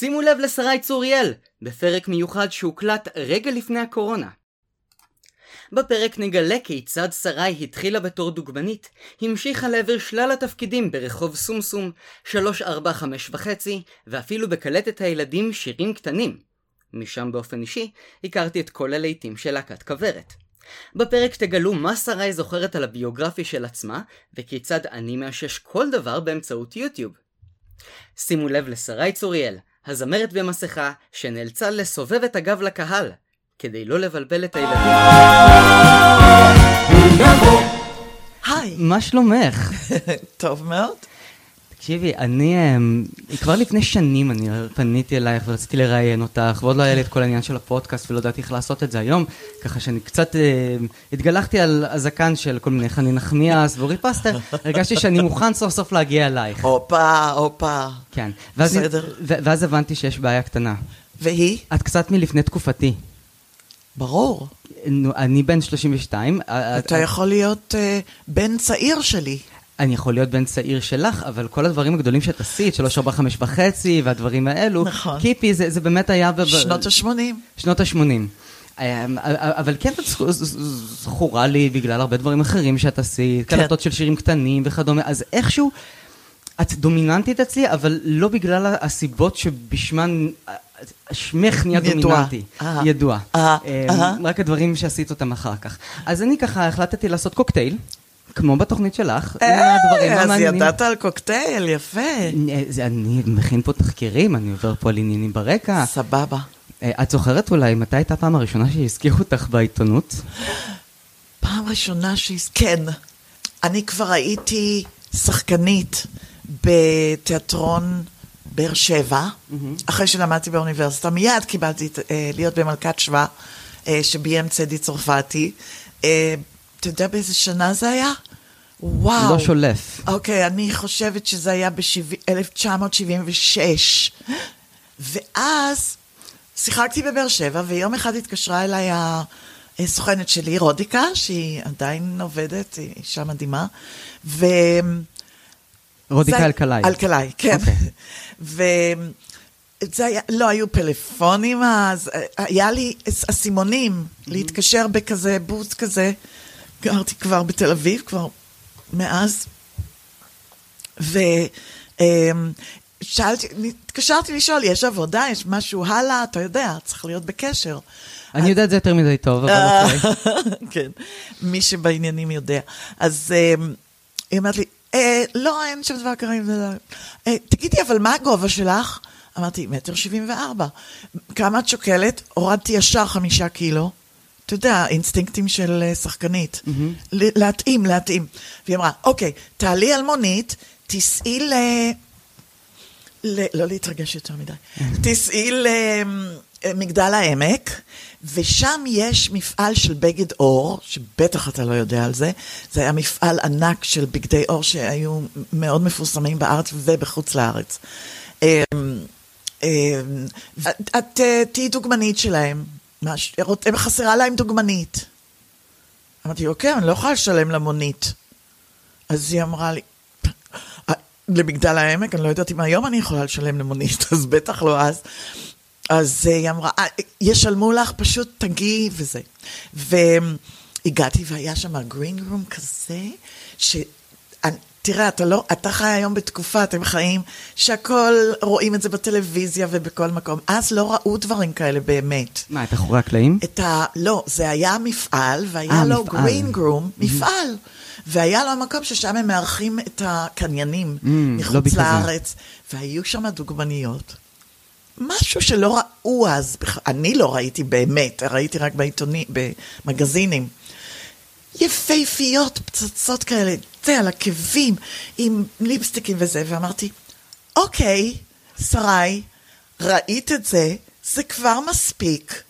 שימו לב לשרי צוריאל, בפרק מיוחד שהוקלט רגע לפני הקורונה. בפרק נגלה כיצד שרי התחילה בתור דוגמנית, המשיכה לעבר שלל התפקידים ברחוב סומסום, 345 וחצי, ואפילו בקלטת הילדים שירים קטנים. משם באופן אישי, הכרתי את כל הלהיטים של להקת כוורת. בפרק תגלו מה שרי זוכרת על הביוגרפיה של עצמה, וכיצד אני מאשש כל דבר באמצעות יוטיוב. שימו לב לשרי צוריאל, הזמרת במסכה, שנאלצה לסובב את הגב לקהל, כדי לא לבלבל את הילדים. היי. מה שלומך? טוב מאוד. תקשיבי, אני, אמ, כבר לפני שנים אני פניתי אלייך ורציתי לראיין אותך, ועוד לא היה לי את כל העניין של הפודקאסט ולא ידעתי איך לעשות את זה היום, ככה שאני קצת אמ, התגלחתי על הזקן של כל מיני חנין נחמיאס ואורי פסטר, הרגשתי שאני מוכן סוף סוף להגיע אלייך. הופה, הופה. כן. ואז, בסדר. ואז הבנתי שיש בעיה קטנה. והיא? את קצת מלפני תקופתי. ברור. אני בן 32. אתה יכול להיות אה, בן צעיר שלי. אני יכול להיות בן צעיר שלך, אבל כל הדברים הגדולים שאת עשית, שלוש, ארבע, חמש וחצי, והדברים האלו, נכון. קיפי, זה, זה באמת היה... ב- שנות ה-80. שנות ה-80. אבל כן את זכורה לי בגלל הרבה דברים אחרים שאת עשית, כן. קלטות של שירים קטנים וכדומה, אז איכשהו את דומיננטית אצלי, אבל לא בגלל הסיבות שבשמן שמך נהיה. דומיננטי. אה. ידוע. אה, אה, אה. רק הדברים שעשית אותם אחר כך. אז אני ככה החלטתי לעשות קוקטייל. כמו בתוכנית שלך, עם הדברים אה, אז המעניינים. ידעת על קוקטייל, יפה. אה, אני מכין פה תחקירים, אני עובר פה על עניינים ברקע. סבבה. אה, את זוכרת אולי מתי הייתה הפעם הראשונה שהזכירו אותך בעיתונות? פעם ראשונה שהז... כן. אני כבר הייתי שחקנית בתיאטרון באר שבע, אחרי שלמדתי באוניברסיטה. מיד קיבלתי להיות במלכת שבא, שביים צדי צרפתי. אתה יודע באיזה שנה זה היה? וואו. לא שולף. אוקיי, אני חושבת שזה היה ב-1976. ואז שיחקתי בבאר שבע, ויום אחד התקשרה אליי הסוכנת שלי, רודיקה, שהיא עדיין עובדת, היא אישה מדהימה, ו... רודיקה זה- אלקלעי. אלקלעי, כן. אוקיי. וזה היה, לא היו פלאפונים אז, היה לי אסימונים להתקשר בכזה בוט כזה. גרתי כבר בתל אביב, כבר מאז. ושאלתי, התקשרתי לשאול, יש עבודה, יש משהו הלאה, אתה יודע, צריך להיות בקשר. אני יודע את זה יותר מדי טוב, אבל אוקיי. כן, מי שבעניינים יודע. אז אה, היא אומרת לי, אה, לא, אין שם דבר כזה. אה, תגידי, אבל מה הגובה שלך? אמרתי, מטר שבעים וארבע. כמה את שוקלת? הורדתי ישר חמישה קילו. אתה יודע, אינסטינקטים של אה, שחקנית. ל- להתאים, להתאים. והיא אמרה, אוקיי, תעלי על מונית, תיסעי ל... ל... לא להתרגש יותר מדי. תיסעי למגדל העמק, ושם יש מפעל של בגד אור, שבטח אתה לא יודע על זה. זה היה מפעל ענק של בגדי אור שהיו מאוד מפורסמים בארץ ובחוץ לארץ. אמ, אמ, את את, אה, תהיי דוגמנית שלהם. מה חסרה להם דוגמנית. אמרתי, אוקיי, אני לא יכולה לשלם למונית. אז היא אמרה לי, "אה, למגדל העמק, אני לא יודעת אם היום אני יכולה לשלם למונית, אז בטח לא אז. אז אה, היא אמרה, "אה, ישלמו לך, פשוט תגיעי וזה. והגעתי והיה שם גרין רום כזה, ש... תראה, אתה לא, אתה חי היום בתקופה, אתם חיים, שהכל, רואים את זה בטלוויזיה ובכל מקום. אז לא ראו דברים כאלה באמת. מה, את אחורי הקלעים? את ה... לא, זה היה מפעל, והיה אה, לו מפעל. גרין גרום, מפעל. והיה לו המקום ששם הם מארחים את הקניינים Mm, מחוץ לובי כזה. לארץ, והיו שם דוגמניות. משהו שלא ראו אז, אני לא ראיתי באמת, ראיתי רק בעיתונים, במגזינים. יפהפיות, פצצות כאלה, זה, על עקבים, עם ליפסטיקים וזה, ואמרתי, אוקיי, שרי, ראית את זה, זה כבר מספיק.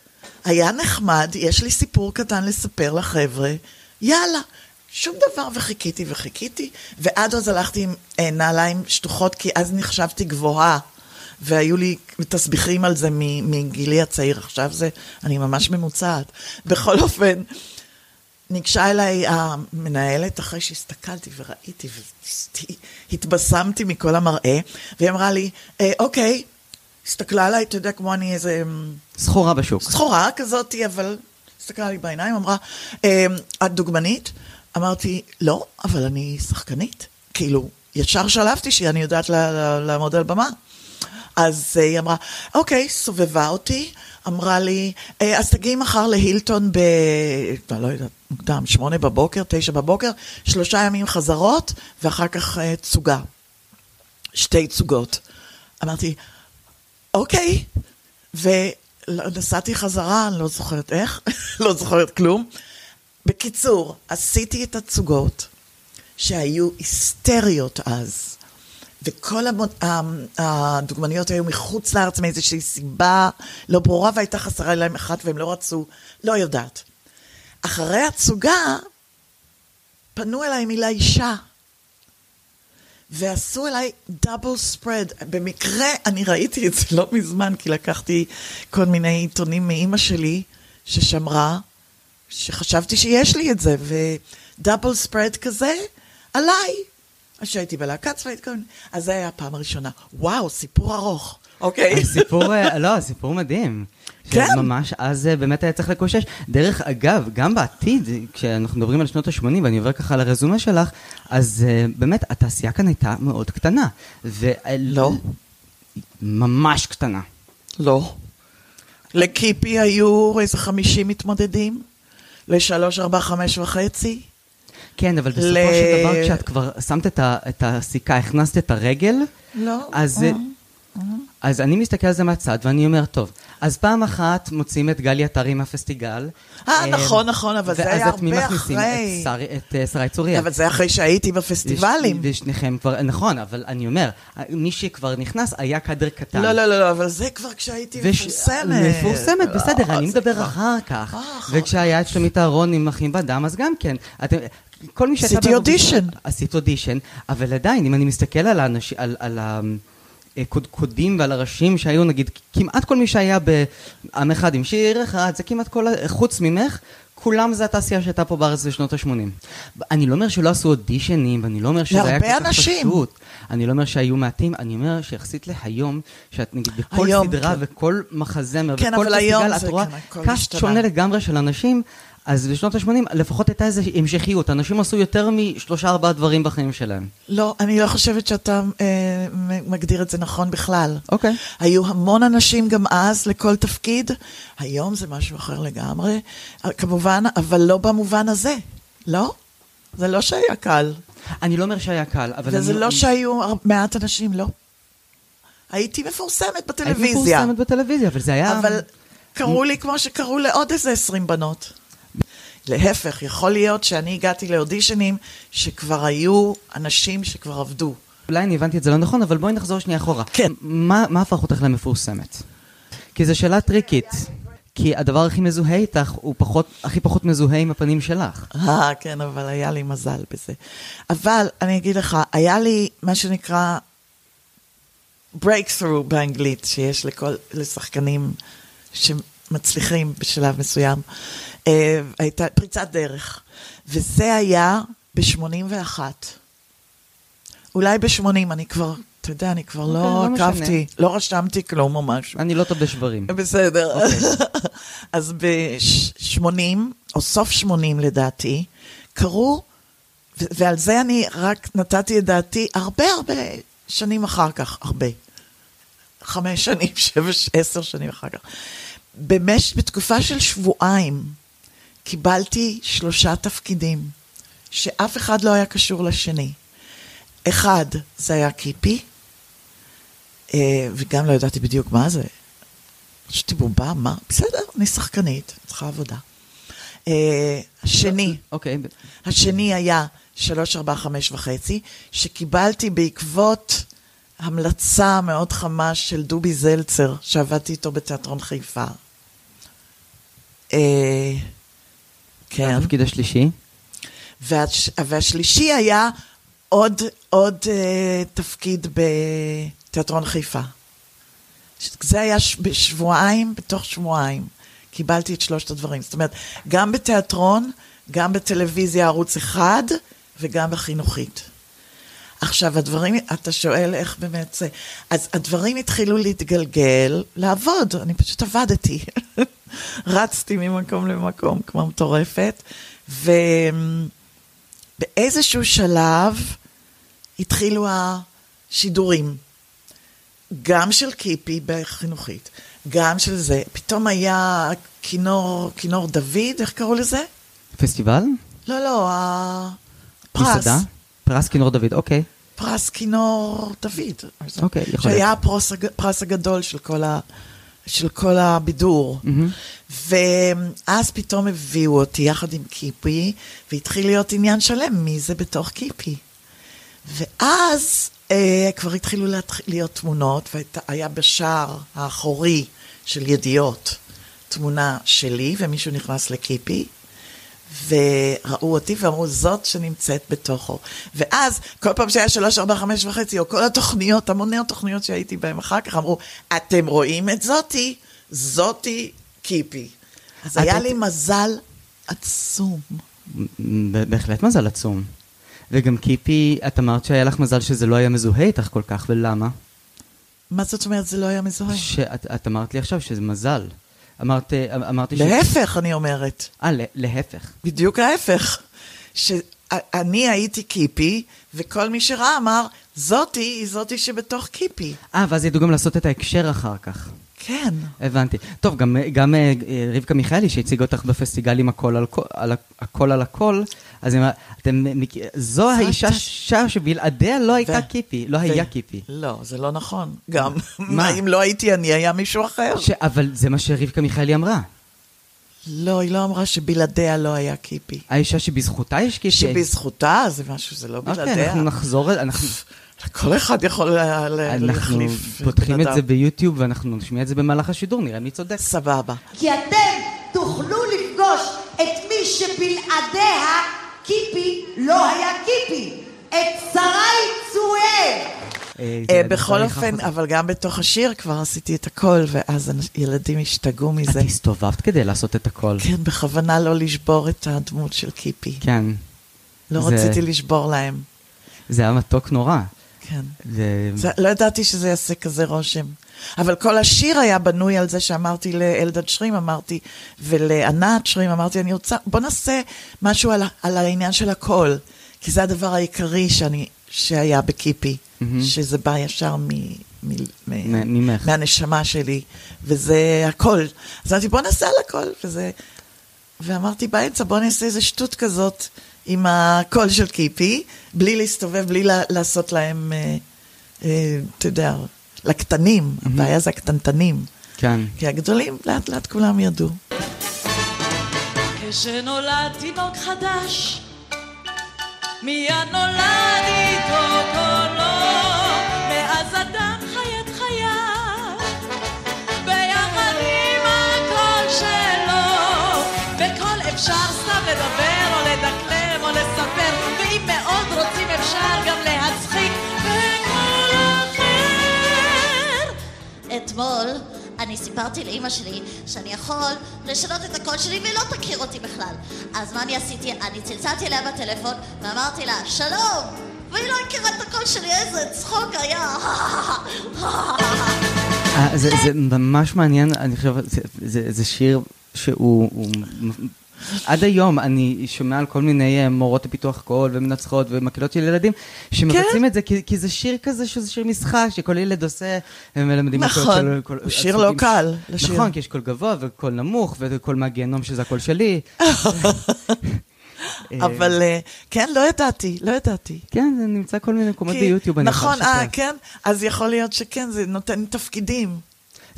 היה נחמד, יש לי סיפור קטן לספר לחבר'ה, יאללה. שום דבר, וחיכיתי וחיכיתי, ועד אז הלכתי עם אה, נעליים שטוחות, כי אז נחשבתי גבוהה, והיו לי תסביכים על זה מגילי הצעיר, עכשיו זה, אני ממש ממוצעת. בכל אופן, ניגשה אליי המנהלת, אחרי שהסתכלתי וראיתי והתבשמתי מכל המראה, והיא אמרה לי, "אה, אוקיי, הסתכלה עליי, אתה יודע, כמו אני איזה אמ, סחורה בשוק. סחורה כזאתי, אבל הסתכלה לי בעיניים, אמרה, "אמ, את דוגמנית? אמרתי, לא, אבל אני שחקנית. כאילו, ישר שלפתי שאני יודעת לעמוד על במה. אז אה, היא אמרה, אוקיי, סובבה אותי, אמרה לי, "אה, אז תגיעי מחר להילטון ב... לא, יודעת, מוקדם, שמונה בבוקר, תשע בבוקר, שלושה ימים חזרות, ואחר כך אה, תצוגה. שתי תצוגות. אמרתי, אוקיי, ונסעתי חזרה, אני לא זוכרת איך, לא זוכרת כלום. בקיצור, עשיתי את התצוגות שהיו היסטריות אז, וכל המ... ה- הדוגמניות היו מחוץ לארץ מאיזושהי סיבה לא ברורה, והייתה חסרה להם אחת והם לא רצו, לא יודעת. אחרי התצוגה, פנו אליי מילה אישה. ועשו אליי דאבל ספרד. במקרה אני ראיתי את זה לא מזמן, כי לקחתי כל מיני עיתונים מאימא שלי, ששמרה, שחשבתי שיש לי את זה, ודאבל ספרד כזה, עליי. אז שהייתי בלהקה צבאית, אז זה היה הפעם הראשונה. וואו, סיפור ארוך. אוקיי. הסיפור, אה, לא, סיפור מדהים. כן. ממש, אז אה, באמת היה צריך לקושש. דרך אגב, גם בעתיד, כשאנחנו מדברים על שנות ה-80, ואני עובר ככה על הרזומה שלך, אז אה, באמת, התעשייה כאן הייתה מאוד קטנה. ו... לא. ממש קטנה. לא. לקיפי היו איזה 50 מתמודדים, לשלוש, ארבע, חמש וחצי. כן, אבל בסופו ל- של דבר, כשאת כבר שמת את ה- את הסיכה, הכנסת את הרגל, לא. אז, אה. אז אני מסתכל על זה מהצד, ואני אומר, טוב, אז פעם אחת מוצאים את גלי עטרי מהפסטיגל. אה, נכון, נכון, אבל זה היה ואז את מי הרבה מכניסים? אחרי. את שרי- את אה, שרי צוריאל. אבל זה אחרי שהייתי בפסטיבלים. ושניכם כבר, נכון, אבל אני אומר, מי שכבר נכנס היה קאדר קטן. לא, לא, לא, לא, אבל זה כבר כשהייתי וש- מפורסמת. מפורסמת, בסדר, אה, אני מדבר כבר- אחר כך. אה, אחר וכשהיה את שלומית אהרון עם אחים בדם, אז גם כן. כל מי שהייתה... עשיתי באירוויזיון- אודישן. עשית אודישן, אבל עדיין, אם אני מסתכל על האנשים, על, על הקודקודים ועל הראשים שהיו, נגיד, כמעט כל מי שהיה בעם אחד עם שיר אחד, זה כמעט כל, ה- חוץ ממך, כולם זה התעשייה שהייתה פה בארץ בשנות ה-80. אני לא אומר שלא עשו אודישנים, ואני לא אומר שזה היה כל כך אנשים. פשוט. אני לא אומר שהיו מעטים, אני אומר שיחסית להיום, שאת נגיד בכל היום, סדרה כן. וכל מחזמר כן, וכל פסטיגל, את רואה קאסט. שונה לגמרי של אנשים. אז בשנות ה-80 לפחות הייתה איזו המשכיות, אנשים עשו יותר משלושה ארבעה דברים בחיים שלהם. לא, אני לא חושבת שאתה אה, מגדיר את זה נכון בכלל. אוקיי. היו המון אנשים גם אז לכל תפקיד, היום זה משהו אחר לגמרי, כמובן, אבל לא במובן הזה, לא? זה לא שהיה קל, אני לא אומר שהיה קל, אבל וזה אני... לא שהיו הר- מעט אנשים, לא. הייתי מפורסמת בטלוויזיה, מפורסמת בטלוויזיה, אבל זה היה... אבל קראו לי כמו שקראו לעוד איזה עשרים בנות. להפך, יכול להיות שאני הגעתי לאודישנים שכבר היו אנשים שכבר עבדו. אולי אני הבנתי את זה לא נכון, אבל בואי נחזור שנייה אחורה. כן. מה, מה הפך אותך למפורסמת? כי זו שאלה טריקית. כי הדבר הכי מזוהה איתך הוא פחות, הכי פחות מזוהה עם הפנים שלך. אה, כן, אבל היה לי מזל בזה. אבל אני אגיד לך, היה לי מה שנקרא breakthrough באנגלית, שיש לכל, לשחקנים שמצליחים בשלב מסוים. אה, הייתה פריצת דרך. וזה היה ב-81. אולי ב-80, אני כבר, אתה יודע, אני כבר אוקיי, לא לא. עקבתי, לא רשמתי כלום או משהו. אני לא טוב בשברים. בסדר. אוקיי. אז ב-80, או סוף 80 לדעתי, קרו, ועל זה אני רק נתתי את דעתי הרבה הרבה שנים אחר כך, הרבה. חמש שנים, שבע, עשר שנים אחר כך. במש, בתקופה של שבועיים קיבלתי שלושה תפקידים, שאף אחד לא היה קשור לשני. אחד, זה היה קיפי, אה, וגם לא ידעתי בדיוק מה זה. חשבתי בובה, מה? בסדר, אני שחקנית, צריכה עבודה. אה, השני, אוקיי, ב- השני היה שלוש, ארבע, חמש וחצי, שקיבלתי בעקבות המלצה מאוד חמה של דובי זלצר, שעבדתי איתו בתיאטרון חיפה. כן. התפקיד השלישי. והש, והשלישי היה עוד, עוד אה, תפקיד בתיאטרון חיפה. זה היה ש, בשבועיים, בתוך שבועיים. קיבלתי את שלושת הדברים. זאת אומרת, גם בתיאטרון, גם בטלוויזיה ערוץ אחד, וגם בחינוכית. עכשיו, הדברים, אתה שואל איך באמת זה. אז הדברים התחילו להתגלגל, לעבוד, אני פשוט עבדתי. רצתי ממקום למקום כמו מטורפת, ובאיזשהו שלב התחילו השידורים, גם של קיפי בחינוכית, גם של זה. פתאום היה כינור, כינור דוד, איך קראו לזה? פסטיבל? לא, לא, הפרס. מסעדה? פרס כינור דוד, אוקיי. פרס כינור דוד. אוקיי, יכול שהיה להיות. הפרס, הג- הפרס הגדול של כל, ה, של כל הבידור. ואז פתאום הביאו אותי יחד עם קיפי, והתחיל להיות עניין שלם מי זה בתוך קיפי. ואז אה, כבר התחילו להתח... להיות תמונות, והיה בשער האחורי של ידיעות תמונה שלי, ומישהו נכנס לקיפי, וראו אותי ואמרו, זאת שנמצאת בתוכו. ואז, כל פעם שהיה שלוש, ארבע, חמש וחצי, או כל התוכניות, המוני התוכניות שהייתי בהן אחר כך, אמרו, אתם רואים את זאתי? זאתי קיפי. אז את היה היית- לי מזל עצום. בהחלט מזל עצום. וגם קיפי, את אמרת שהיה לך מזל שזה לא היה מזוהה איתך כל כך, ולמה? מה זאת אומרת, זה לא היה מזוהה? שאת את אמרת לי עכשיו שזה מזל. אמרת, אמרתי ש... להפך, אני אומרת. אה, לה- להפך. בדיוק ההפך. שאני הייתי קיפי, וכל מי שראה אמר, זאתי היא זאתי שבתוך קיפי. אה, ואז ידעו גם לעשות את ההקשר אחר כך. כן. הבנתי. טוב, גם, גם אה, רבקה מיכאלי שהציגה אותך בפסטיגלים הכל על, על, הכל על הכל, אז אומר, אתם, מכ- זו האישה את- ש- שבלעדיה לא הייתה קיפי, לא היה קיפי. לא, זה לא נכון. גם, מה? אם לא הייתי אני, היה מישהו אחר? אבל זה מה שרבקה מיכאלי אמרה. לא, היא לא אמרה שבלעדיה לא היה קיפי. האישה שבזכותה יש קיפי. שבזכותה זה משהו, זה לא אוקיי, בלעדיה. אנחנו נחזור, אנחנו, כל אחד יכול לה- לה- אנחנו להחליף פותחים בן את זה אדם. ביוטיוב ואנחנו נשמיע את זה במהלך השידור, נראה מי צודק. סבבה. כי אתם תוכלו לפגוש את מי שבלעדיה קיפי לא היה קיפי, את שרי צוריאל. אה, אה, בכל אופן. אבל גם בתוך השיר כבר עשיתי את הכל, ואז ילדים השתגעו מזה. את הסתובבת כדי לעשות את הכל. כן, בכוונה לא לשבור את הדמות של קיפי. כן. לא רציתי לשבור להם. זה היה מתוק נורא. כן. זה... זה, לא ידעתי שזה יעשה כזה רושם. אבל כל השיר היה בנוי על זה שאמרתי לאלדד שרים, אמרתי, ולענת שרים, אמרתי, אני רוצה, בוא נעשה משהו על, על העניין של הקול, כי זה הדבר העיקרי שאני, שהיה בקיפי, מהמם. שזה בא ישר מ, מ, מ. מהנשמה שלי, וזה הקול. אז אמרתי, בוא נעשה על הקול, וזה... ואמרתי באמצע, בוא נעשה איזה שטות כזאת עם הקול של קיפי, בלי להסתובב, בלי לה- לעשות להם, אה, אה, אתה יודע, לקטנים, הבעיה זה הקטנטנים. כן. כי הגדולים, לאט לאט כולם ידעו. כשנולד תינוק חדש, מיד נולד איתו קולו, גם להצחיק בקול אחר. אתמול אני סיפרתי לאימא שלי שאני יכול לשנות את הקול שלי והיא לא תכיר אותי בכלל. אז מה אני עשיתי? אני צלצלתי אליה בטלפון ואמרתי לה, שלום! והיא לא הכירה את הקול שלי, איזה צחוק היה! אה, זה, ממש מעניין, אני חושב, זה שיר שהוא... עד היום אני שומע על כל מיני אה, מורות לפיתוח קול ומנצחות ומקהלות של ילדים שמבצעים כן. את זה כי, כי זה שיר כזה שזה שיר משחק שכל ילד עושה, הם מלמדים נכון. הוא שיר לא קל לשיר. נכון, כי יש קול גבוה וקול נמוך וקול מהגיהנום שזה הקול שלי. אבל אה, כן, לא ידעתי, לא ידעתי. כן, זה נמצא כל מיני מקומות ביוטיוב, אני נכון, אה. כן, אז יכול להיות שכן, זה נותן תפקידים.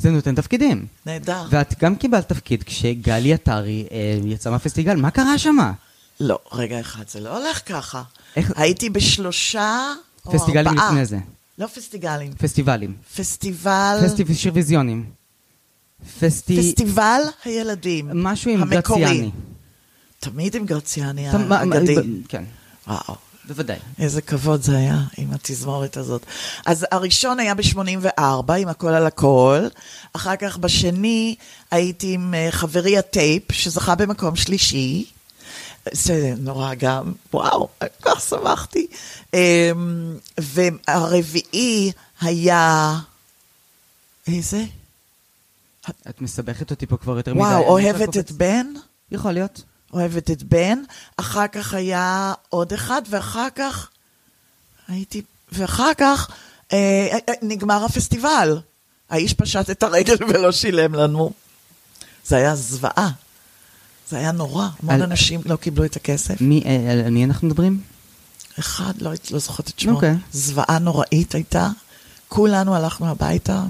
זה נותן תפקידים. נהדר. ואת גם קיבלת תפקיד כשגלי עטרי אה, יצאה מהפסטיגל, מה קרה שמה? לא, רגע אחד, זה לא הולך ככה. איך- הייתי בשלושה או פסטיגלים ארבעה. לפני זה. לא פסטיגלים. פסטיבלים. פסטיבל... פסטיבל שירוויזיונים. פסטי... פסטיבל הילדים. משהו עם המקורי. גרציאני. תמיד עם גרציאני האגדי. כן, וואו. בוודאי. איזה כבוד זה היה עם התזמורת הזאת. אז הראשון היה ב-84, עם הכל על הכל. אחר כך בשני הייתי עם אה, חברי הטייפ, שזכה במקום שלישי. זה נורא גם, וואו, כל כך שמחתי. אמ, והרביעי היה, איזה? את מסבכת אותי פה כבר יותר מדי. וואו, אוהבת את. בן? יכול להיות. אוהבת את בן. אחר כך היה עוד אחד, ואחר כך הייתי, ואחר כך אה, אה, נגמר הפסטיבל. האיש פשט את הרגל ולא שילם לנו. זה היה זוועה. זה היה נורא. המון על- אנשים לא קיבלו את הכסף. מי, אה, על מי אנחנו מדברים? אחד, לא, לא זוכרת את שמו. אוקיי. זוועה נוראית הייתה. כולנו הלכנו הביתה,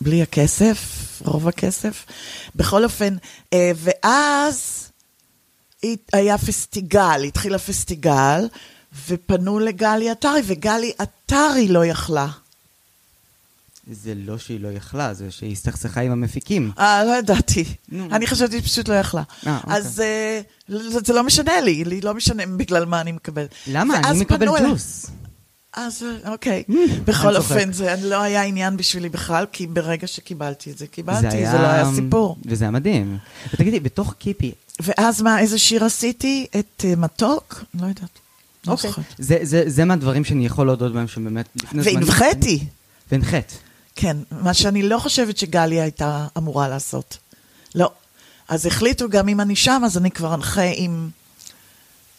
בלי הכסף, רוב הכסף. בכל אופן, אה, ואז היה פסטיגל, התחיל הפסטיגל, ופנו לגלי עטרי, וגלי עטרי לא יכלה. זה לא שהיא לא יכלה, זה שהיא הסתכסכה עם המפיקים. אה, לא ידעתי. נו. אני חשבתי שהיא פשוט לא יכלה. אה, אוקיי. אז אה, זה זה לא משנה לי, לי לא משנה בגלל מה אני מקבל. למה? אני מקבל ג'וס. אז אה, אוקיי. בכל. אופן, זה לא היה עניין בשבילי בכלל, כי ברגע שקיבלתי את זה, קיבלתי, זה זה היה- לא היה סיפור. וזה היה מדהים. ותגידי, בתוך קיפי, ואז מה, איזה שיר עשיתי? את אה, מתוק? לא יודעת. לא אוקיי. זה, זה, זה מהדברים שאני יכול להודות בהם שבאמת. והנחיתי. והנחית. כן, מה שאני לא חושבת שגלי הייתה אמורה לעשות. לא. אז החליטו גם אם אני שם, אז אני כבר אנחה עם...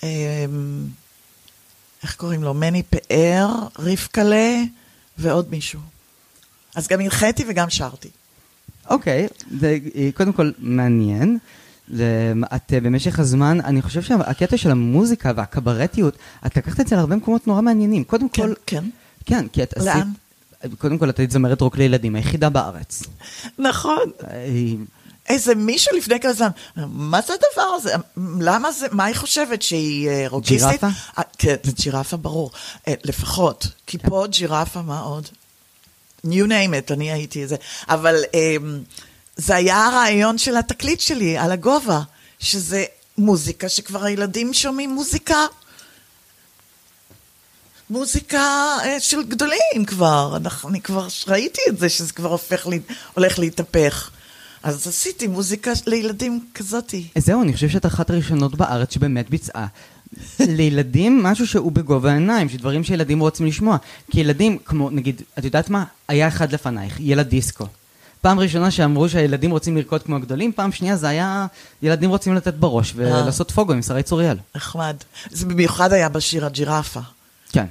אמ, איך קוראים לו? מני פאר, רבקלה ועוד מישהו. אז גם הנחיתי וגם שרתי. אוקיי, זה אה, קודם כל מעניין. את אה, במשך הזמן, אני חושב שהקטע של המוזיקה והקברטיות, את לקחת את זה להרבה מקומות נורא מעניינים. קודם כן, כל, כן. כן, כי את עשית... לאן? קודם כל, את היית זמרת רוק לילדים, היחידה בארץ. נכון. איזה מישהו לפני כמה זמן, מה זה הדבר הזה? למה זה, מה היא חושבת, שהיא אה, רוקיסטית? ג'ירפה? אה, כן, ג'ירפה ברור. אה, לפחות. כי כן. פה ג'ירפה, מה עוד? You name it, אני הייתי איזה. אבל אה, זה היה הרעיון של התקליט שלי, על הגובה, שזה מוזיקה שכבר הילדים שומעים מוזיקה. מוזיקה של גדולים כבר, אני כבר ראיתי את זה, שזה כבר הופך, לי, הולך להתהפך. אז עשיתי מוזיקה לילדים כזאתי. זהו, אני חושב שאת אחת הראשונות בארץ שבאמת ביצעה. לילדים, משהו שהוא בגובה העיניים, שדברים שילדים רוצים לשמוע. כי ילדים, כמו, נגיד, את יודעת מה? היה אחד לפנייך, ילד דיסקו. פעם ראשונה שאמרו שהילדים רוצים לרקוד כמו הגדולים, פעם שנייה זה היה ילדים רוצים לתת בראש ולעשות פוגו עם שרי צוריאל. נחמד. זה במיוחד היה בשיר הג'ירפה. כן.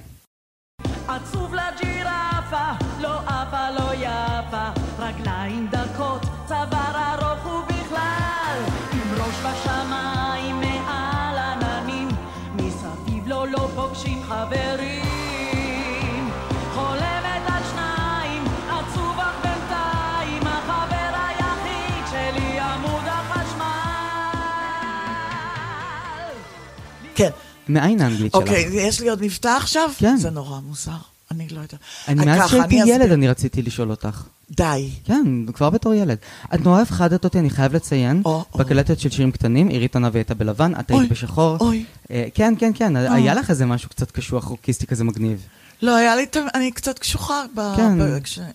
כן. מאין האנגלית שלך? אוקיי, יש לי עוד מבטא עכשיו? כן. זה נורא מוזר. אני לא יודעת. אני אה, מאז שהייתי ילד. אני רציתי לשאול אותך. די. כן, כבר בתור ילד. את נורא הפחדת אותי, אני חייב לציין. בקלטת של שירים קטנים, עירית ענבי הייתה בלבן, את היית בשחור. אוי. אה, כן, כן, כן, היה לך איזה משהו קצת קשוח, רוקיסטי כזה מגניב. לא, היה לי, אני קצת קשוחה. כן.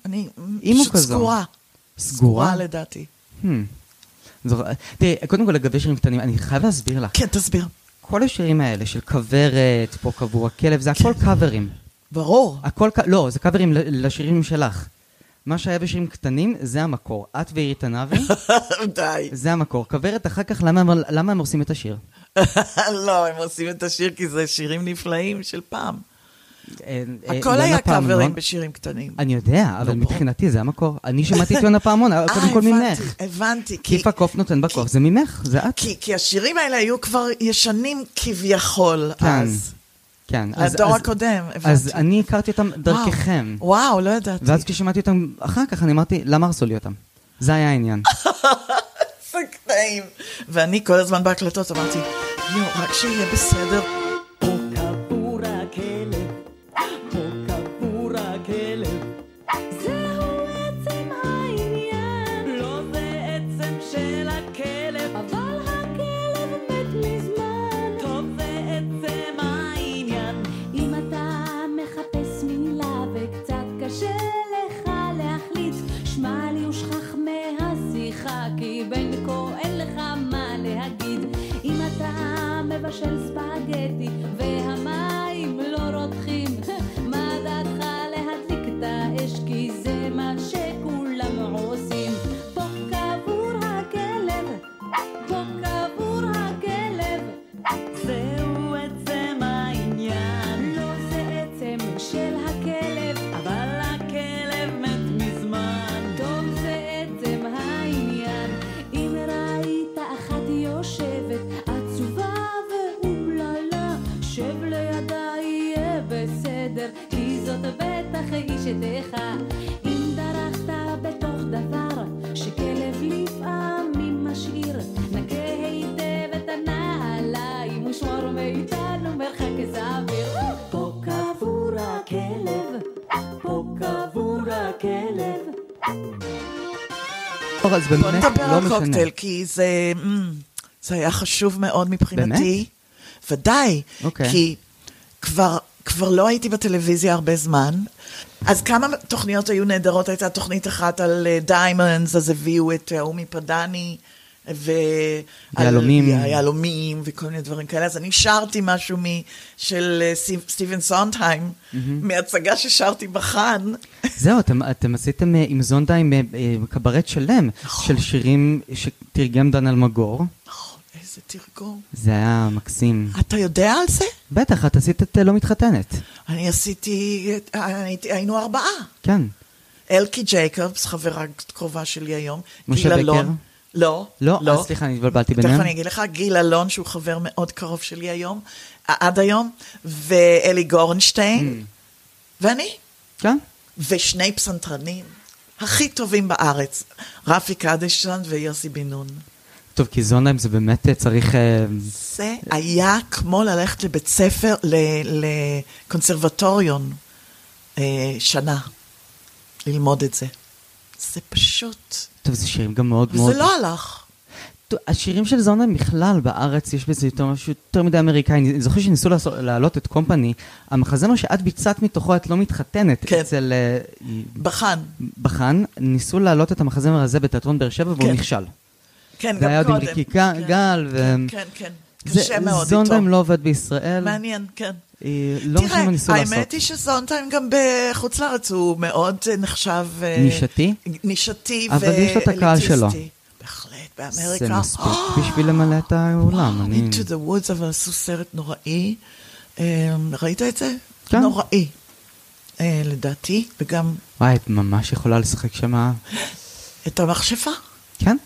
אני פשוט. סגורה. סגורה? לדעתי. Hmm. תראי, קודם כל לגבי שירים קטנים, אני חייב להסביר לך. כן, תסביר. כל השירים האלה של כוורת, פה קבור הכלב, זה הכל קאברים. ברור. הכל, לא, זה קאברים לשירים שלך. מה שהיה בשירים קטנים, זה המקור. את ועירית ענבי, די. זה המקור. כוורת, אחר כך, למה, למה הם עושים את השיר? לא, הם עושים את השיר כי זה שירים נפלאים של פעם. אה, אה, הכל היה קאברים בשירים קטנים. אני יודע, אבל ברור. מבחינתי זה המקור. אני שמעתי את יונה פעמון, אה, קודם כל הבנתי, ממך. הבנתי. כי- כיף הקוף נותן בכוח, זה ממך, זה את. כי, כי השירים האלה היו כבר ישנים כביכול כן, אז. כן. לדור אז- הקודם, הבנתי. אז אני הכרתי אותם דרככם. וואו, וואו, לא ידעתי. ואז כששמעתי אותם אחר כך, אני אמרתי, למה הרסו לי אותם? זה היה העניין. זה קטעים. ואני כל הזמן בהקלטות אמרתי, יואו, רק שיהיה בסדר. זאת בטח אשתך אם דרכת בתוך דבר שכלב לפעמים משאיר נקה היטב את הנעליים ושמור מאיתנו מרחק סביר פה קבור הכלב פה קבור הכלב אז בוא באמת נדבר לא על. קוקטייל, כי זה, אמ, זה היה חשוב מאוד מבחינתי. ודאי, אוקיי. כי כבר, כבר לא הייתי בטלוויזיה הרבה זמן. אז כמה תוכניות היו נהדרות? הייתה תוכנית אחת על diamonds, אז הביאו את אה, עומי פדני. ו... יהלומים. יהלומים וכל מיני דברים כאלה. אז אני שרתי משהו מ... של אה, סטיב- סטיבן סונטהיים, מהצגה ששרתי בחאן. זהו, אתם, אתם עשיתם אה, עם זונדה עם אה, אה, קברט שלם נכון. של שירים שתרגם דן אלמגור. נכון, איזה תרגום. זה היה מקסים. אתה יודע על זה? בטח, את עשית את אה, לא מתחתנת. אני עשיתי, הייתי, היינו ארבעה. כן. אלקי ג'ייקובס, חברה קרובה שלי היום. משה בקר? אלון. לא, לא, אז סליחה, אני התבלבלתי ביניהם. תכף אני אגיד לך, גיל אלון, שהוא חבר מאוד קרוב שלי היום, עד היום, ואלי גורנשטיין, ואני, כן. ושני פסנתרנים הכי טובים בארץ, רפי קדשטיין ויוסי בן נון. טוב, כי זונדה זה באמת אה, צריך... אה, זה היה כמו ללכת לבית ספר, לקונסרבטוריון אה, שנה, ללמוד את זה. זה פשוט, טוב, זה שירים גם מאוד מאוד... וזה לא הלך. השירים של זונה בכלל בארץ יש בזה יותר משהו יותר מדי אמריקאי. אני זוכר שניסו להעלות את קומפני, המחזמר שאת ביצעת מתוכו את לא מתחתנת כן. אצל בחן. בחן, ניסו להעלות את המחזמר הזה בתיאטרון באר שבע והוא כן. נכשל. כן, זה היה גם עוד עם קודם. ריקי כן, גל, ו- כן, כן, כן. זה- קשה מאוד זונדהיים איתו. לא עובד בישראל. מעניין, כן. לא משנה מה ניסו תראה, לעשות. האמת היא שזונטיים גם בחוץ לארץ הוא מאוד אה, נחשב... אה, נישתי? נישתי אבל יש לו את הקהל שלו. ואליטיסטי. בהחלט, באמריקה. זה מספיק בשביל למלא את האולם. אני- Into the Woods, אבל עשו סרט נוראי. אה, ראית את זה? כן. נוראי. לדעתי, וגם וואי, את ממש יכולה לשחק שם... את המכשפה. כן?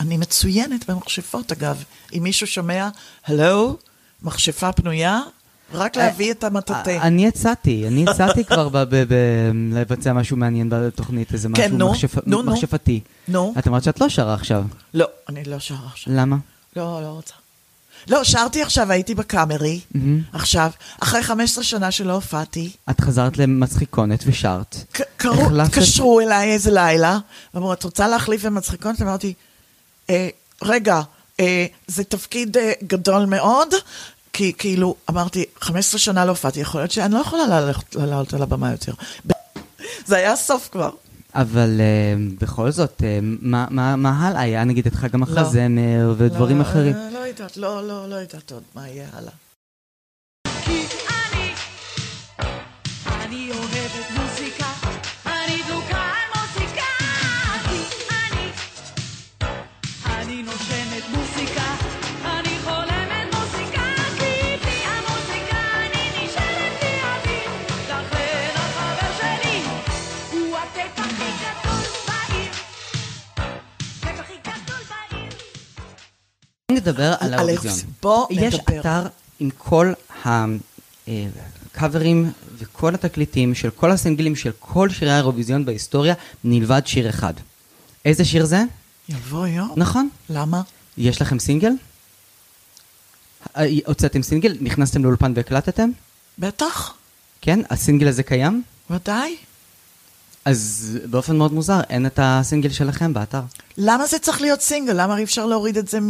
אני מצוינת במכשפות, אגב. אם מישהו שומע, הלו, מכשפה פנויה, רק להביא את המטאטא. אה, אני הצעתי, אני הצעתי כבר לבצע משהו מעניין בתוכנית, איזה כן, משהו. מכשפתי. נו. את אמרת שאת לא שרה עכשיו. לא, אני לא שרה עכשיו. למה? לא, לא רוצה. לא, שרתי עכשיו, הייתי בקאמרי, מהמם. עכשיו, אחרי 15 שנה שלא הופעתי, את חזרת למצחיקונת ושרת. ק- קראו, החלפת- התקשרו אליי איזה לילה, ואמרו, את רוצה להחליף במצחיקונת? אמרתי, אה, רגע, אה, זה תפקיד אה, גדול מאוד, כי כאילו, אמרתי, 15 שנה לא הופעתי, יכול להיות שאני לא יכולה ללכת- לעלות על הבמה יותר. זה היה הסוף כבר. אבל אה, בכל זאת, אה, מה- מה מה הלאה? היה נגיד את חג המחזמר ודברים לא, אחרים. אה, לא יודעת, לא, לא, לא יודעת עוד מה יהיה הלאה. נדבר על האירוויזיון. בוא יש נדבר. אתר עם כל הקאברים וכל התקליטים של כל הסינגלים של כל שירי האירוויזיון בהיסטוריה, מלבד שיר אחד. איזה שיר זה? יבוא יום. נכון. למה? יש לכם סינגל? אה, הוצאתם סינגל? נכנסתם לאולפן והקלטתם? בטח, כן? הסינגל הזה קיים? ודאי. אז באופן מאוד מוזר, אין את הסינגל שלכם באתר. למה זה צריך להיות סינגל? למה אי אפשר להוריד את זה מ...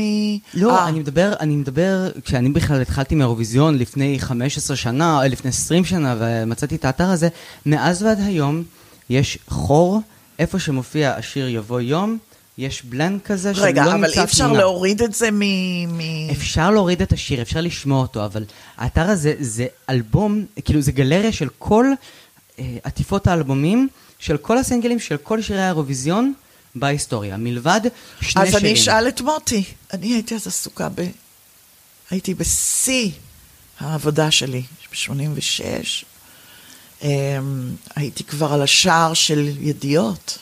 לא, אה, אני מדבר, אני מדבר, כשאני בכלל התחלתי מאירוויזיון לפני 15 שנה, אה, לפני 20 שנה, ומצאתי את האתר הזה, מאז ועד היום יש חור, איפה שמופיע השיר יבוא יום, יש בלנד כזה שלא רגע, נמצא אבל אי אפשר תמונה. להוריד את זה מ... מ- אפשר להוריד את השיר, אפשר לשמוע אותו, אבל האתר הזה זה אלבום, כאילו זה גלריה של כל אה, עטיפות האלבומים, של כל הסינגלים של כל שירי האירוויזיון בהיסטוריה, מלבד שני אז שירים. אני אשאל את מוטי. אני הייתי אז עסוקה ב... הייתי בשיא העבודה שלי, ב-86. הייתי כבר על השער של ידיעות.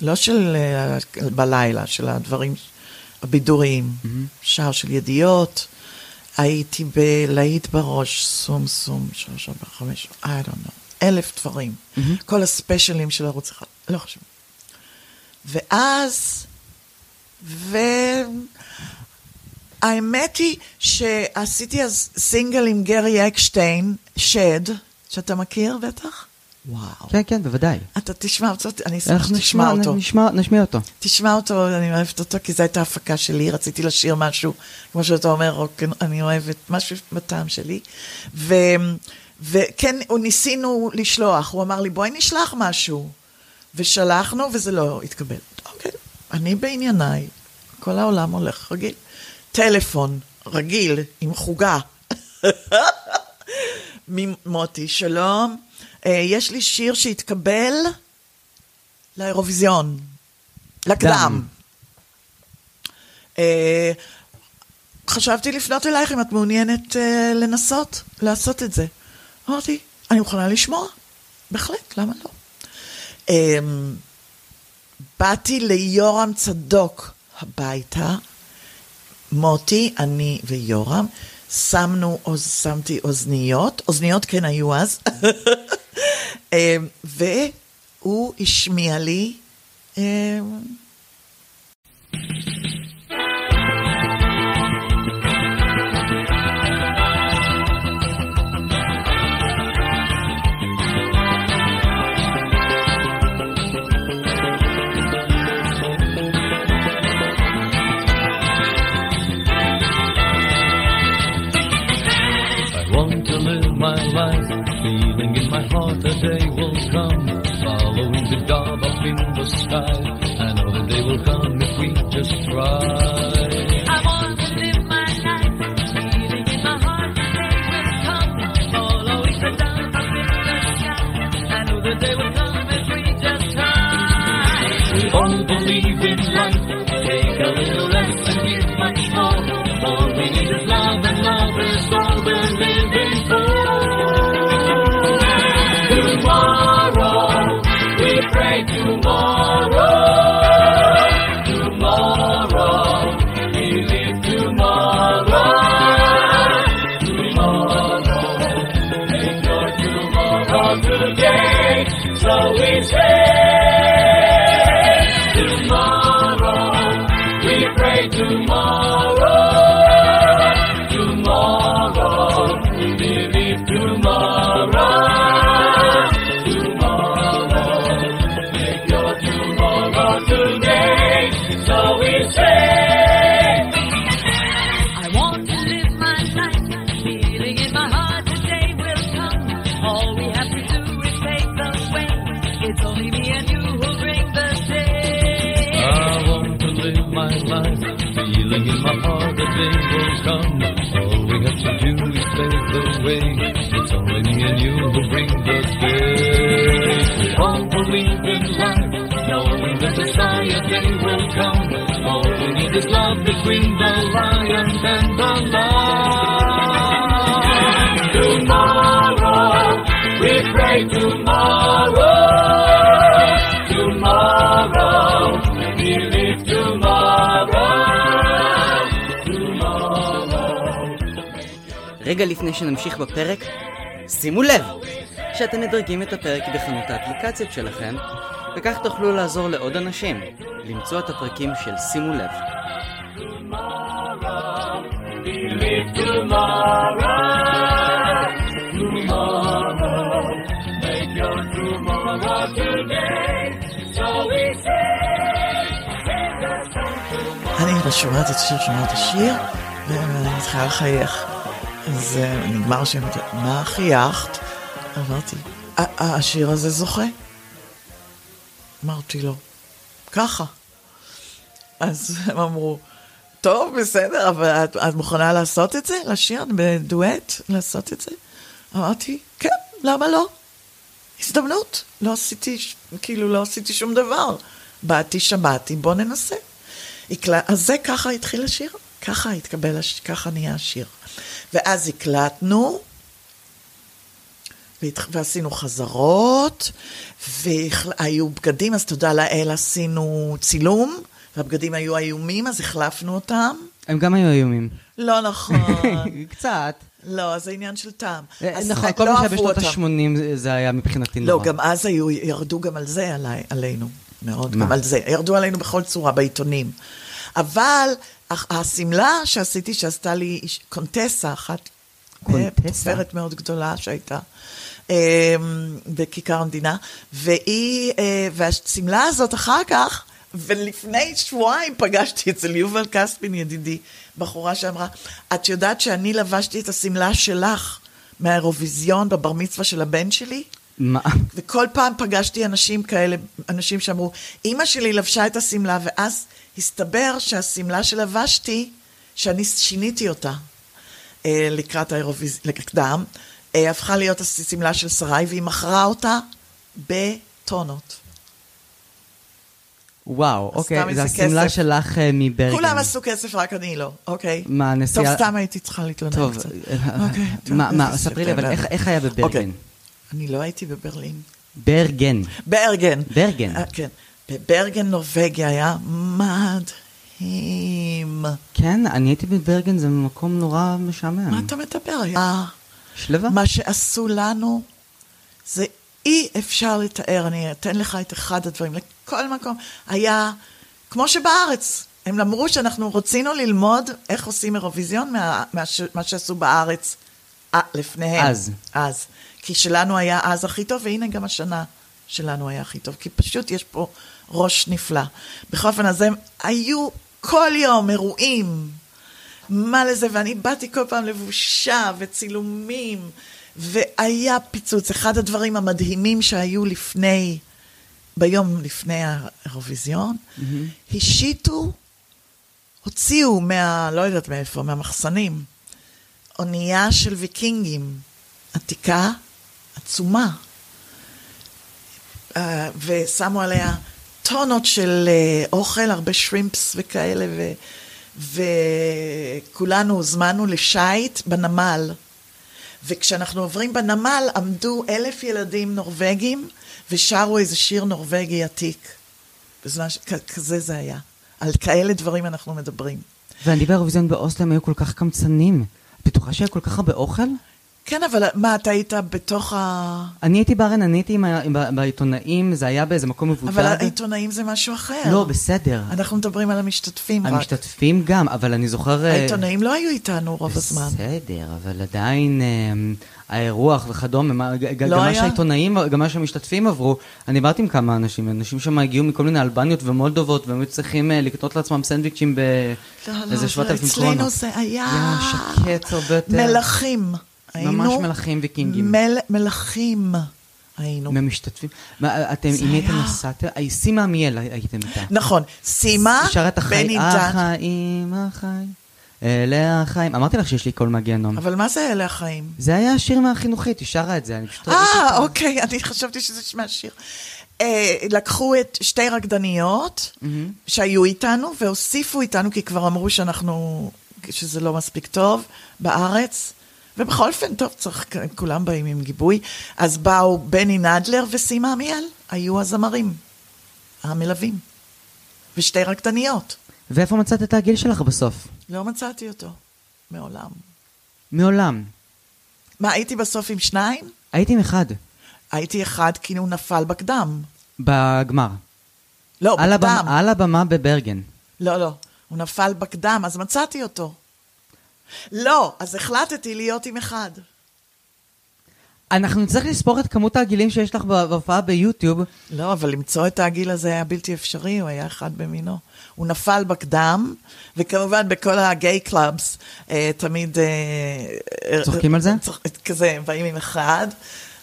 לא של אה, בלילה, של הדברים הבידוריים. שער של ידיעות. הייתי בלהיט בראש, סום סום, שלוש, ארבע, חמש, I don't know, אלף דברים. כל הספיישלים של ערוץ אחד, לא חשוב. ואז, והאמת היא שעשיתי אז סינגל עם גרי אקשטיין, שד, שאתה מכיר בטח? וואו. כן, כן, בוודאי. אתה תשמע אותו, אני אשמח שתשמע אותו. נשמע, נשמיע אותו. תשמע אותו, אני אוהבת אותו, כי זו הייתה הפקה שלי, רציתי לשיר משהו, כמו שאתה אומר, רוק, אני אוהבת משהו בטעם שלי. ו, וכן, ניסינו לשלוח, הוא אמר לי, בואי נשלח משהו. ושלחנו, וזה לא התקבל. אוקיי, אני בענייניי, כל העולם הולך רגיל. טלפון, רגיל, עם חוגה. ממוטי, שלום. אה, יש לי שיר שהתקבל לאירוויזיון, לקדם. דם. אה, חשבתי לפנות אלייך אם את מעוניינת אה, לנסות לעשות את זה. אמרתי, אני מוכנה לשמוע, בהחלט, למה לא? אה, באתי ליורם צדוק הביתה, מוטי, אני ויורם, שמנו, אוז, שמתי אוזניות, אוזניות כן היו אז, אה, והוא השמיע לי אה, in my heart a day will come, following the dove up in the sky. I know the day will come if we just try. The way. It's only me and you who bring the day. We all believe in life, knowing that the Messiah day will come. All we need is love between the lion and the lion. Tomorrow, we pray tomorrow. רגע לפני שנמשיך בפרק, שימו לב שאתם מדרגים את הפרק בחנות האפליקציות שלכם, וכך תוכלו לעזור לעוד אנשים למצוא את הפרקים של שימו לב. אני שומעת את השיר, שומעת את השיר, ואני מתחילה לחייך. אז נגמר השיר, אמרתי, מה חייכת? אמרתי, "ה- השיר הזה זוכה? אמרתי לו, ככה. אז הם אמרו, טוב, בסדר, אבל את, את מוכנה לעשות את זה? לשיר בדואט? לעשות את זה? אמרתי, כן, למה לא? הזדמנות. לא עשיתי, כאילו, לא עשיתי שום דבר. באתי, שמעתי, בוא ננסה. אז זה ככה התחיל השיר, ככה התקבל. ככה נהיה השיר. ואז הקלטנו. ועשינו חזרות, והיו בגדים, אז תודה לאל עשינו צילום, והבגדים היו איומים, אז החלפנו אותם. הם גם היו איומים. לא נכון. קצת. לא, זה עניין של טעם. אה, נכון, לא כל מה שהיה אהבו בשנות אותם. ה-80 זה היה מבחינתי לא, נורא. גם אז היו, ירדו גם על זה עלי, עלינו, מאוד? גם על זה. ירדו עלינו בכל צורה בעיתונים. אבל השמלה שעשיתי, שעשתה לי קונטסה אחת, קונטסה? תופרת מאוד גדולה שהייתה. אמ, בכיכר המדינה, והיא, אה, והשמלה הזאת אחר כך, ולפני שבועיים פגשתי אצל יובל כספין ידידי, בחורה שאמרה, את יודעת שאני לבשתי את השמלה שלך מהאירוויזיון בבר מצווה של הבן שלי? מה? וכל פעם פגשתי אנשים כאלה, אנשים שאמרו, אימא שלי לבשה את השמלה, ואז הסתבר שהשמלה שלבשתי, שאני שיניתי אותה אה, לקראת האירוויזיון, לקדם, אה, הפכה להיות השמלה של שרי, והיא מכרה אותה בטונות. וואו, אוקיי, זה השמלה. שלך אה, מברגן. כולם עשו כסף, רק אני לא, אוקיי? מה, הנסיעה- טוב, סתם הייתי צריכה להתלונן טוב, קצת. אוקיי, טוב, מה. ספרי לי, אבל איך- איך היה אוקיי. בברגן? אני לא הייתי בברלין. ברגן. ברגן. ברגן. כן. בברגן, נורבגיה, היה מדהים. כן, אני הייתי בברגן, זה מקום נורא משעמם. מה אתה מדבר? היה... שלווה? מה שעשו לנו, זה אי אפשר לתאר. אני אתן לך את אחד הדברים. לכל מקום היה, כמו שבארץ, הם אמרו שאנחנו רצינו ללמוד איך עושים אירוויזיון מה, מה, מה שעשו בארץ אה, לפניהם. אז. אז. כי שלנו היה אז הכי טוב, והנה גם השנה שלנו היה הכי טוב. כי פשוט יש פה ראש נפלא. בכל אופן, אז הם היו כל יום אירועים. מה לזה, ואני באתי כל פעם לבושה וצילומים, והיה פיצוץ. אחד הדברים המדהימים שהיו לפני, ביום לפני האירוויזיון, השיתו, הוציאו מה, לא יודעת מאיפה, מהמחסנים, אונייה של ויקינגים, עתיקה, עצומה, אה, ושמו עליה טונות של אה, אוכל, הרבה שרימפס וכאלה, ו, וכולנו הוזמנו לשייט בנמל. וכשאנחנו עוברים בנמל, עמדו אלף ילדים נורבגים ושרו איזה שיר נורבגי עתיק. בזמן ש... כזה זה היה. על כאלה דברים אנחנו מדברים. ואני באירוויזיון באוסלו הם היו כל כך קמצנים. את בטוחה שהיה כל כך הרבה אוכל? כן, אבל מה, אתה היית בתוך ה... אני הייתי הייתי עם ה- בעיתונאים, זה היה באיזה מקום מבודד. אבל העיתונאים זה משהו אחר. לא, בסדר. אנחנו מדברים על המשתתפים רק. המשתתפים גם, אבל אני זוכר... אה, העיתונאים לא היו איתנו רוב הזמן. בסדר, אבל עדיין אה, האירוח וכדומה, לא גם מה? שהעיתונאים, גם מה שהמשתתפים עברו, אני דיברתי עם כמה אנשים, אנשים שם הגיעו מכל מיני אלבניות ומולדובות, והם היו צריכים אה, לקנות לעצמם סנדוויצ'ים לא, לא, באיזה זה- 7,000 קרונות. אצלנו זה. היה שקט הרבה יותר. מלכים. היינו... מלכים ויקינגים. מל... מלכים היינו. מהמשתתפים. מה, אתם, עם מי אתם נסעתם? אה, סימה עמיאל הייתם איתה. נכון. סימה, החיים, בני דן. החיים, החיים, אלה החיים. אמרתי לך שיש לי קול מהגיהנום. אבל מה זה אלה החיים? זה היה השיר מהחינוכית, היא שרה את זה, אני פשוט... אה. אוקיי, אני חשבתי שזה שמע שיר. אה, לקחו את שתי רקדניות שהיו איתנו והוסיפו איתנו, כי כבר אמרו שאנחנו, שזה לא מספיק טוב בארץ. ובכל אופן, טוב, צריך, כולם באים עם גיבוי. אז באו בני נדלר וסימה עמיאל, היו הזמרים, המלווים. ושתי רקדניות. ואיפה מצאת את הגיל שלך בסוף? לא מצאתי אותו, מעולם. מעולם. מה, הייתי בסוף עם שניים? הייתי עם אחד, הייתי אחד כי הוא נפל בקדם. בגמר. לא, על בקדם. הבמה, על הבמה בברגן. לא, לא, הוא נפל בקדם, אז מצאתי אותו. לא, אז החלטתי להיות עם אחד. אנחנו נצטרך לספור את כמות הגילים שיש לך בהופעה ביוטיוב. לא, אבל למצוא את העגיל הזה היה בלתי אפשרי, הוא היה אחד במינו. הוא נפל בקדם, וכמובן בכל ה gay clubs, אה, תמיד... אה, צוחקים על זה? צוח- כזה, באים עם אחד.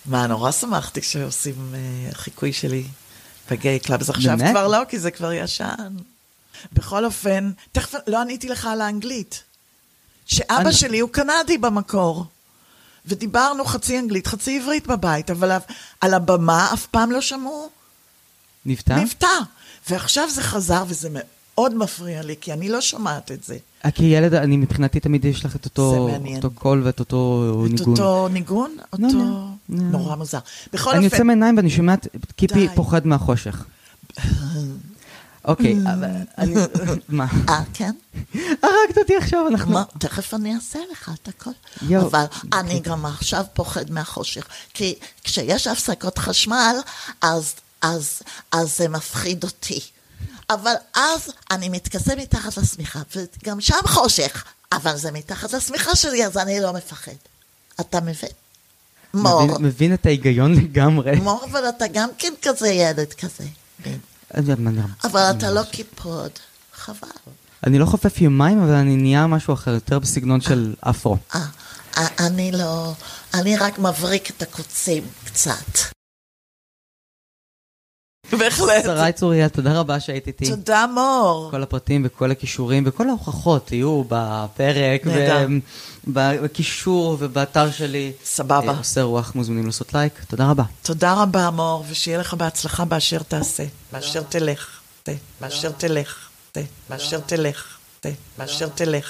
מה, נורא שמחתי כשעושים אה, חיקוי שלי ב gay clubs. עכשיו באמת? כבר לא, כי זה כבר ישן. בכל אופן, תכף, לא עניתי לך על האנגלית. שאבא אני- שלי הוא קנדי במקור. ודיברנו חצי אנגלית, חצי עברית בבית, אבל על הבמה אף פעם לא שמעו מבטא? מבטא. ועכשיו זה חזר, וזה מאוד מפריע לי, כי אני לא שומעת את זה. אה, כי ילד, אני מבחינתי תמיד יש לך את אותו. אותו קול ואת אותו את ניגון. אותו ניגון? אותו... לא, לא, לא. נורא מוזר. בכל אני אופן... יוצא מעיניים ואני שומע את קיפי. פוחד מהחושך. אוקיי, אבל אני... מה? אה, כן? הרגת אותי עכשיו, אנחנו... תכף אני אעשה לך את הכל. אבל אני גם עכשיו פוחד מהחושך. כי כשיש הפסקות חשמל, אז זה מפחיד אותי. אבל אז אני מתכסה מתחת לשמיכה, וגם שם חושך, אבל זה מתחת לשמיכה שלי, אז אני לא מפחד. אתה מבין? מור. מבין- מבין את ההיגיון לגמרי. מור, אבל אתה גם כן כזה ילד כזה. אבל אתה לא קיפוד. חבל. אני לא חופף יומיים, אבל אני נהיה משהו אחר, יותר בסגנון של אפרו. אה, אה, אני לא... אני רק מבריק את הקוצים קצת. בהחלט. שרי צוריאל, תודה רבה שהיית איתי. תודה, מור. כל הפרטים וכל הכישורים וכל ההוכחות יהיו בפרק, נהדר. בקישור ובאתר שלי. סבבה. אה, עושה רוח, מוזמנים לעשות לייק. תודה רבה. תודה רבה, מור, ושיהיה לך בהצלחה באשר תעשה. באשר תלך. תה, באשר תלך. תה, באשר תלך. תה, באשר תלך.